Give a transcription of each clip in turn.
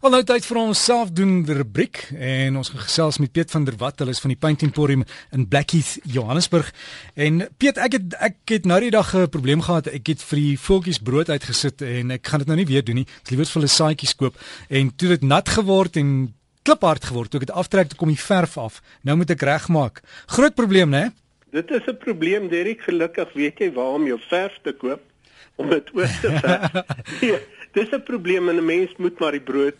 Al nou tyd vir ons selfdoende rubriek en ons gaan gesels met Piet van der Walt, hulle is van die Paint Emporium in Blackheath, Johannesburg. En Piet, ek het ek het nou die dag 'n probleem gehad. Ek het vir die voeltjies brood uitgesit en ek gaan dit nou nie weer doen nie. Ek liewer vir hulle saadjies koop en toe dit nat geword en kliphard geword, toe ek dit aftrek toe kom die verf af. Nou moet ek regmaak. Groot probleem, né? Dit is 'n probleem, Derek. Gelukkig weet jy waar om jou verf te koop om dit oor te verf. ja, dis 'n probleem en 'n mens moet maar die brood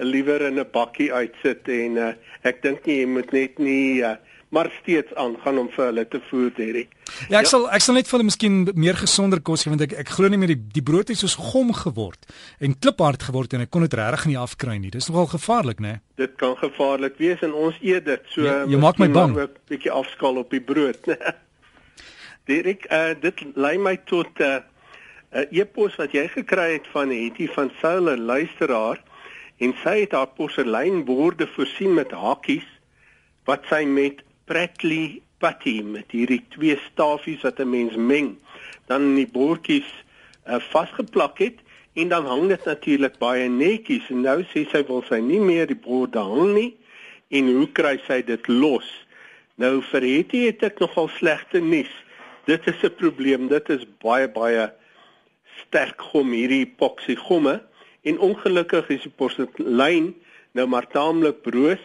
liewer in 'n bakkie uitsit en uh, ek dink nie jy moet net nie uh, maar steeds aangaan om vir hulle te voer hierdie. Ja, ek ja. sal ek sal net vir hulle miskien meer gesonder kos gee want ek ek glo nie meer die die brood het soos gom geword en kliphard geword en ek kon dit regtig nie afkry nie. Dis nogal gevaarlik, né? Dit kan gevaarlik wees en ons eet dit. So ja, jy maak my bang. 'n bietjie afskaal op die brood. Dirk, uh, dit lei my tot 'n uh, 'n e-pos wat jy gekry het van Hetty van Soule luisteraar en sy het haar porseleinborde voorsien met hakies wat sy met Pratley putty met hierdie twee stafies wat 'n mens meng dan in die bordjies uh, vasgeplak het. En dan hang dit natuurlik baie netjies en nou sê sy wil sy nie meer die borde hang nie. En hoe kry sy dit los? Nou vir het jy het ek nogal slegte nuus dit is 'n probleem. Dit is baie baie sterk gom hierdie epoxy gomme en ongelukkig is die porselein nou maar taamlik broos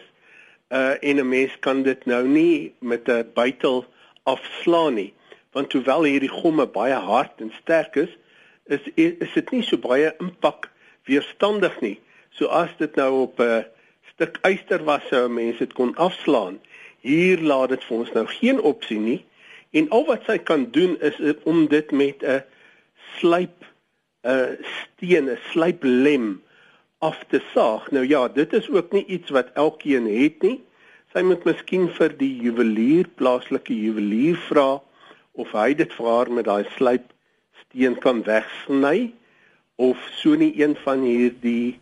uh en 'n mens kan dit nou nie met 'n bytel afslaan nie. Want hoewel hierdie gomme baie hard en sterk is is is dit nie so baie impak weerstandig nie. So as dit nou op 'n stuk yster was sou mense dit kon afslaan. Hier laat dit vir ons nou geen opsie nie. En al wat sy kan doen is om dit met 'n slyp 'n steen, 'n slyplem af te saag. Nou ja, dit is ook nie iets wat elkeen het nie. Sy moet miskien vir die juwelier, plaaslike juwelier vra of hy dit vir haar met daai slypsteen kan wegsny of so nie een van hierdie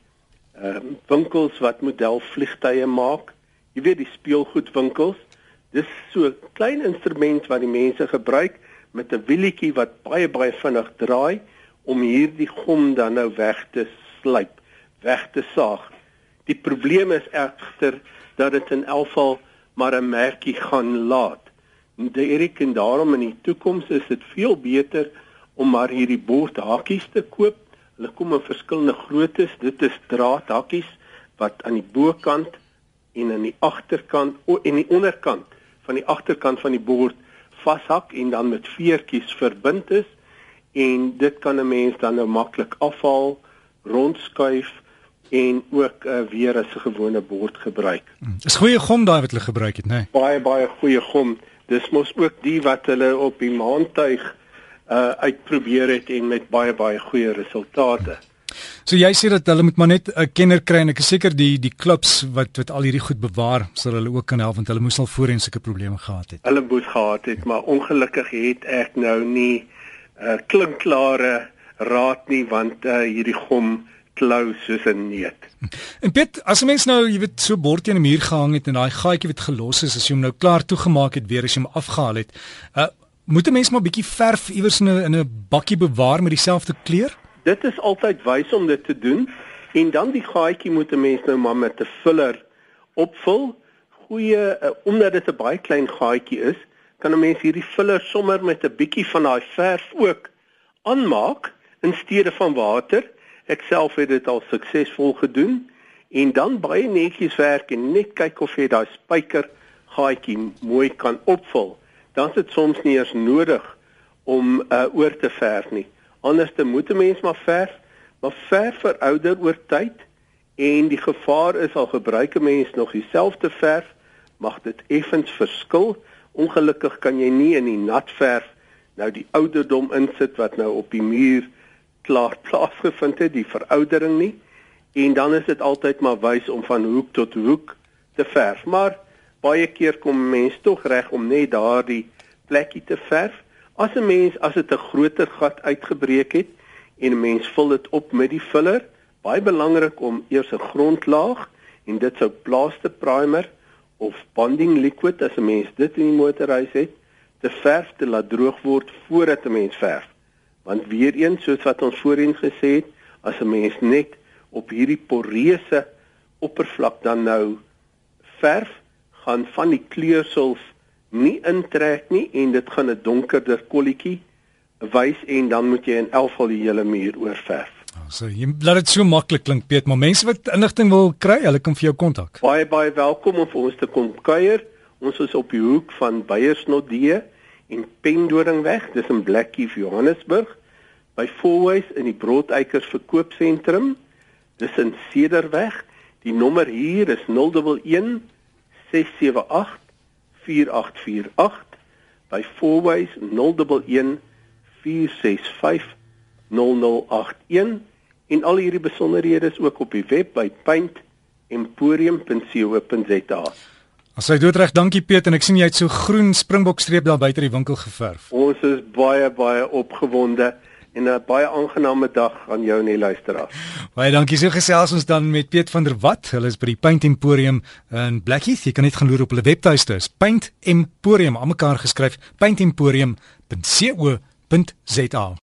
ehm um, winkels wat modelvliegtye maak. Jy weet die speelgoedwinkels. Dis so 'n klein instrument wat die mense gebruik met 'n wielietjie wat baie baie vinnig draai om hierdie gom dan nou weg te slyp, weg te saag. Die probleem is egter dat dit in elk geval maar 'n merkie gaan laat. Derek en daarom in die toekoms is dit veel beter om maar hierdie bordhakies te koop. Hulle kom in verskillende groottes. Dit is draadhakies wat aan die bokant en aan die agterkant en die onderkant van die agterkant van die bord vashak en dan met veertjies verbind is en dit kan 'n mens dan nou maklik afhaal, rondskuif en ook uh, weer as 'n gewone bord gebruik. Hmm. Dis goeie gom daai wat hulle gebruik het, né? Nee? Baie baie goeie gom. Dis mos ook die wat hulle op die maantuig uh uitprobeer het en met baie baie goeie resultate. So jy sê dat hulle moet maar net 'n kenner kry en ek is seker die die klubs wat wat al hierdie goed bewaar sal hulle ook kan help want hulle moes al voorheen sulke probleme gehad het. Hulle moes gehad het, maar ongelukkig het ek nou nie uh, klinkklare raad nie want uh, hierdie gom klou soos 'n neet. En Piet, as 'n mens nou, jy weet, so bord teen 'n muur gehang het en daai gaatjie wat gelos is, as jy hom nou klaar toegemaak het weer as jy hom afgehaal het, uh, moet 'n mens maar 'n bietjie verf iewers in 'n in 'n bakkie bewaar met dieselfde kleur? Dit is altyd wys om dit te doen en dan die gaatjie moet 'n mens nou maar met 'n filler opvul. Goeie uh, omdat dit 'n baie klein gaatjie is, kan 'n mens hierdie filler sommer met 'n bietjie van daai verf ook aanmaak in steede van water. Ek self het dit al suksesvol gedoen en dan baie netjies werk en net kyk of jy daai spyker gaatjie mooi kan opvul. Dan is dit soms nie eens nodig om uh, oor te verf nie. Anders dan moet 'n mens maar verf, maar verf verouder oor tyd en die gevaar is al gebruik 'n mens nog dieselfde verf, mag dit effens verskil Ongelukkig kan jy nie in die nat verf nou die ouderdom insit wat nou op die muur klaar plaasgevind het, die veroudering nie. En dan is dit altyd maar wys om van hoek tot hoek te verf. Maar baie keer kom mense tog reg om net daardie plekkie te verf. As 'n mens as dit 'n groter gat uitgebreek het en 'n mens vul dit op met die filler, baie belangrik om eers 'n grondlaag en dit sou plaaste primer of bonding liquid as 'n mens dit in die motorhuis het, te verf te laat droog word voordat 'n mens verf. Want weer eens soos wat ons voorheen gesê het, as 'n mens net op hierdie poreuse oppervlak dan nou verf, gaan van die kleursels nie intrek nie en dit gaan 'n donkerder kolletjie wys en dan moet jy in elk geval die hele muur oorverf. Ah, so jy laat dit so maklik klink Piet, maar mense wat inligting wil kry, hulle kan vir jou kontak. Baie baie welkom om vir ons te kom kuier. Ons is op die hoek van Beyersnodde en Pendoringweg, dis in Blackheath, Johannesburg, by Fourways in die Broodeikers verkoopsentrum. Dis in Cederweg. Die nommer hier is 011 678 4848 by Fourways 011 465 0081 en al hierdie besonderhede is ook op die web by paintemporium.co.za. As jy doodreg, dankie Piet en ek sien jy het so groen springbokstreep daar buite die winkel geverf. Ons is baie baie opgewonde en 'n baie aangename dag aan jou en die luisteraars. Baie dankie. So gesels ons dan met Piet van der Walt. Hulle is by die Paint Emporium in Blackheath. Jy kan net gaan loer op hulle webtuiste. Paint Emporium, almekaar geskryf, paintemporium.co.za.